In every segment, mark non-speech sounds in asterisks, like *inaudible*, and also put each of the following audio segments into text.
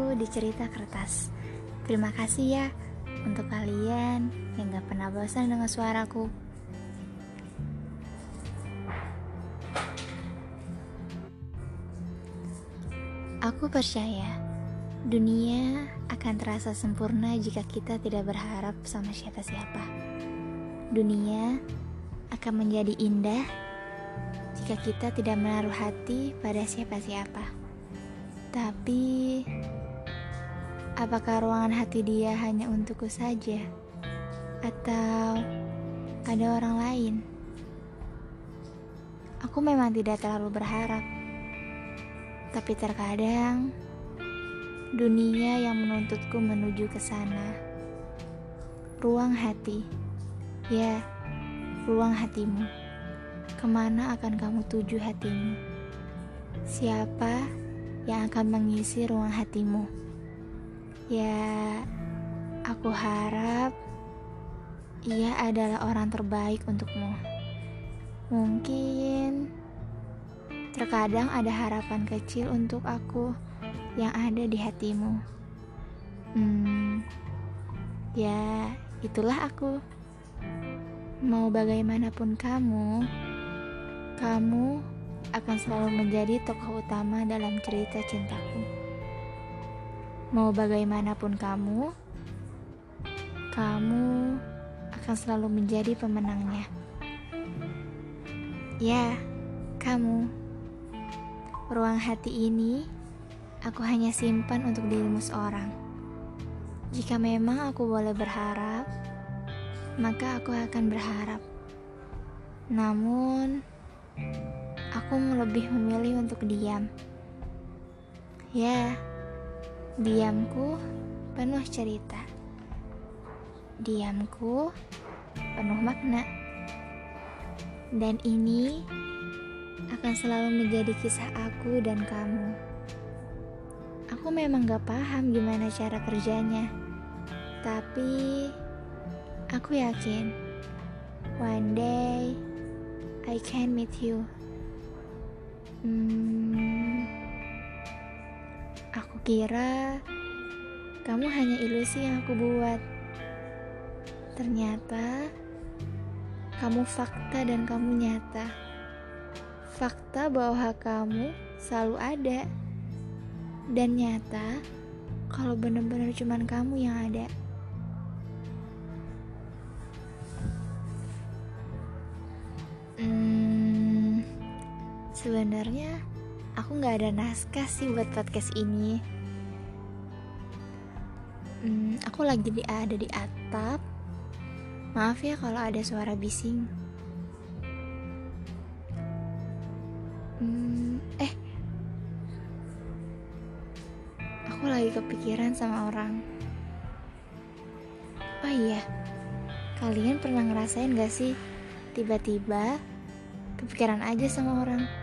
ceritaku di cerita kertas. Terima kasih ya untuk kalian yang gak pernah bosan dengan suaraku. Aku percaya dunia akan terasa sempurna jika kita tidak berharap sama siapa-siapa. Dunia akan menjadi indah jika kita tidak menaruh hati pada siapa-siapa. Tapi, apakah ruangan hati dia hanya untukku saja, atau ada orang lain? Aku memang tidak terlalu berharap tapi terkadang dunia yang menuntutku menuju ke sana. Ruang hati, ya, ruang hatimu. Ke mana akan kamu tuju hatimu? Siapa yang akan mengisi ruang hatimu? Ya, aku harap ia adalah orang terbaik untukmu. Mungkin Terkadang ada harapan kecil untuk aku yang ada di hatimu. Hmm, ya, itulah aku. Mau bagaimanapun kamu, kamu akan selalu menjadi tokoh utama dalam cerita cintaku. Mau bagaimanapun kamu, kamu akan selalu menjadi pemenangnya. Ya, kamu. Ruang hati ini aku hanya simpan untuk dirimu seorang. Jika memang aku boleh berharap, maka aku akan berharap. Namun, aku lebih memilih untuk diam. Ya, diamku penuh cerita. Diamku penuh makna. Dan ini akan selalu menjadi kisah aku dan kamu. Aku memang gak paham gimana cara kerjanya, tapi aku yakin one day I can meet you. Hmm, aku kira kamu hanya ilusi yang aku buat. Ternyata kamu fakta dan kamu nyata fakta bahwa kamu selalu ada dan nyata kalau benar-benar cuman kamu yang ada. Hmm, sebenarnya aku nggak ada naskah sih buat podcast ini. Hmm, aku lagi di ada di atap. Maaf ya kalau ada suara bising. Hmm, eh, aku lagi kepikiran sama orang. Oh iya, kalian pernah ngerasain gak sih tiba-tiba kepikiran aja sama orang?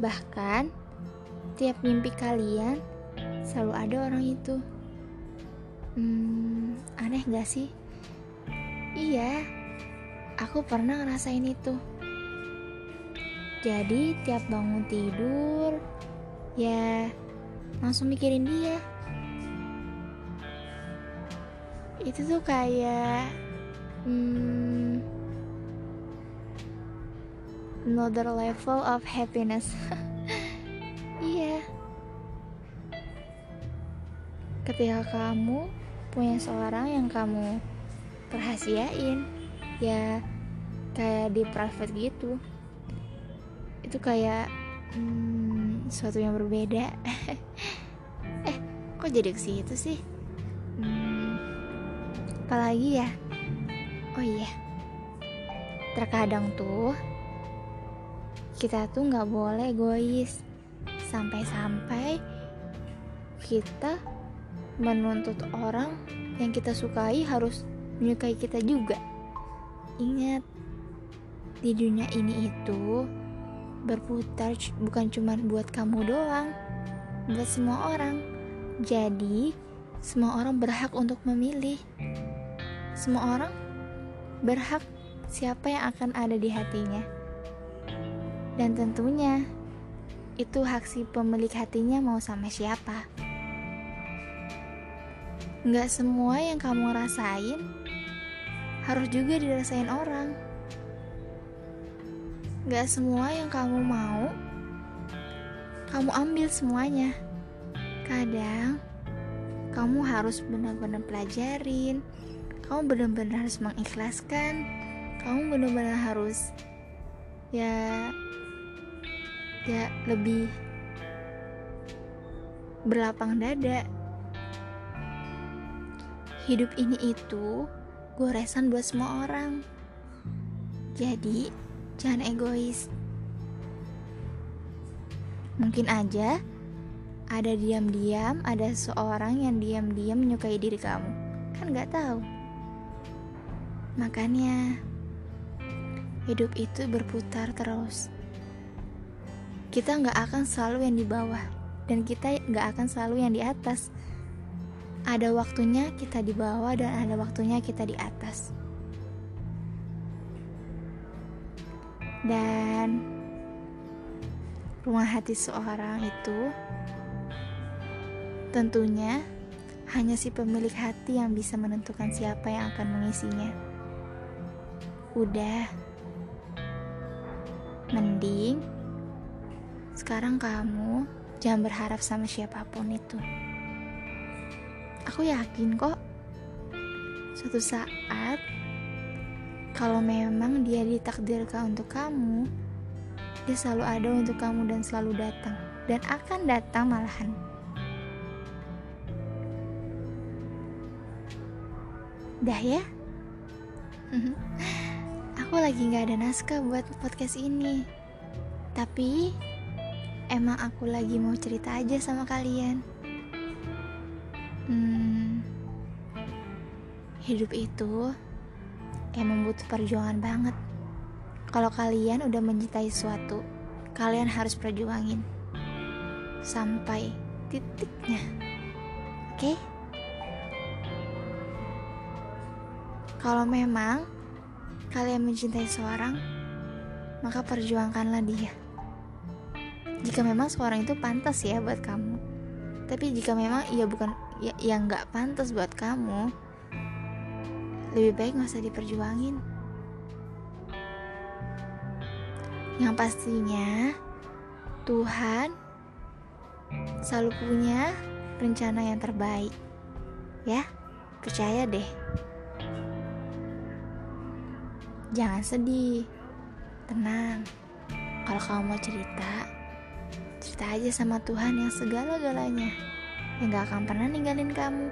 Bahkan tiap mimpi kalian selalu ada orang itu. Hmm, aneh gak sih? Iya, aku pernah ngerasain itu. Jadi tiap bangun tidur ya langsung mikirin dia. Itu tuh kayak hmm, another level of happiness. *laughs* iya. Ketika kamu punya seorang yang kamu perhasiain, ya kayak di private gitu itu kayak hmm, sesuatu yang berbeda *laughs* eh kok jadi ke situ sih hmm, apalagi ya oh iya terkadang tuh kita tuh nggak boleh egois sampai-sampai kita menuntut orang yang kita sukai harus menyukai kita juga ingat di dunia ini itu berputar bukan cuma buat kamu doang, buat semua orang. Jadi, semua orang berhak untuk memilih. Semua orang berhak siapa yang akan ada di hatinya. Dan tentunya, itu hak si pemilik hatinya mau sama siapa. Nggak semua yang kamu rasain harus juga dirasain orang. Nggak semua yang kamu mau, kamu ambil semuanya. Kadang kamu harus benar-benar pelajarin, kamu benar-benar harus mengikhlaskan, kamu benar-benar harus ya ya lebih berlapang dada. Hidup ini itu goresan buat semua orang. Jadi jangan egois. Mungkin aja ada diam-diam ada seorang yang diam-diam menyukai diri kamu. Kan nggak tahu. Makanya hidup itu berputar terus. Kita nggak akan selalu yang di bawah dan kita nggak akan selalu yang di atas. Ada waktunya kita di bawah dan ada waktunya kita di atas. Dan rumah hati seorang itu tentunya hanya si pemilik hati yang bisa menentukan siapa yang akan mengisinya. Udah, mending sekarang kamu jangan berharap sama siapa pun itu. Aku yakin kok suatu saat kalau memang dia ditakdirkan untuk kamu, dia selalu ada untuk kamu dan selalu datang dan akan datang malahan. Dah ya? *laughs* Aku lagi gak ada naskah buat podcast ini. Tapi emang aku lagi mau cerita aja sama kalian. Hmm, hidup itu emang butuh perjuangan banget. Kalau kalian udah mencintai sesuatu, kalian harus perjuangin sampai titiknya. Oke? Okay? Kalau memang kalian mencintai seorang, maka perjuangkanlah dia. Jika memang seorang itu pantas ya buat kamu. Tapi jika memang ia bukan ya, yang nggak pantas buat kamu lebih baik nggak usah diperjuangin. Yang pastinya Tuhan selalu punya rencana yang terbaik. Ya percaya deh jangan sedih. Tenang. Kalau kamu mau cerita cerita aja sama Tuhan yang segala-galanya. Yang gak akan pernah ninggalin kamu.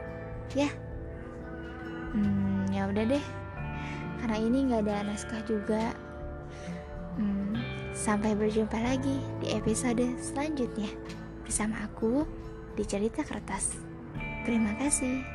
Ya. Hmm ya udah deh. Karena ini nggak ada naskah juga. Hmm, sampai berjumpa lagi di episode selanjutnya. Bersama aku di cerita kertas. Terima kasih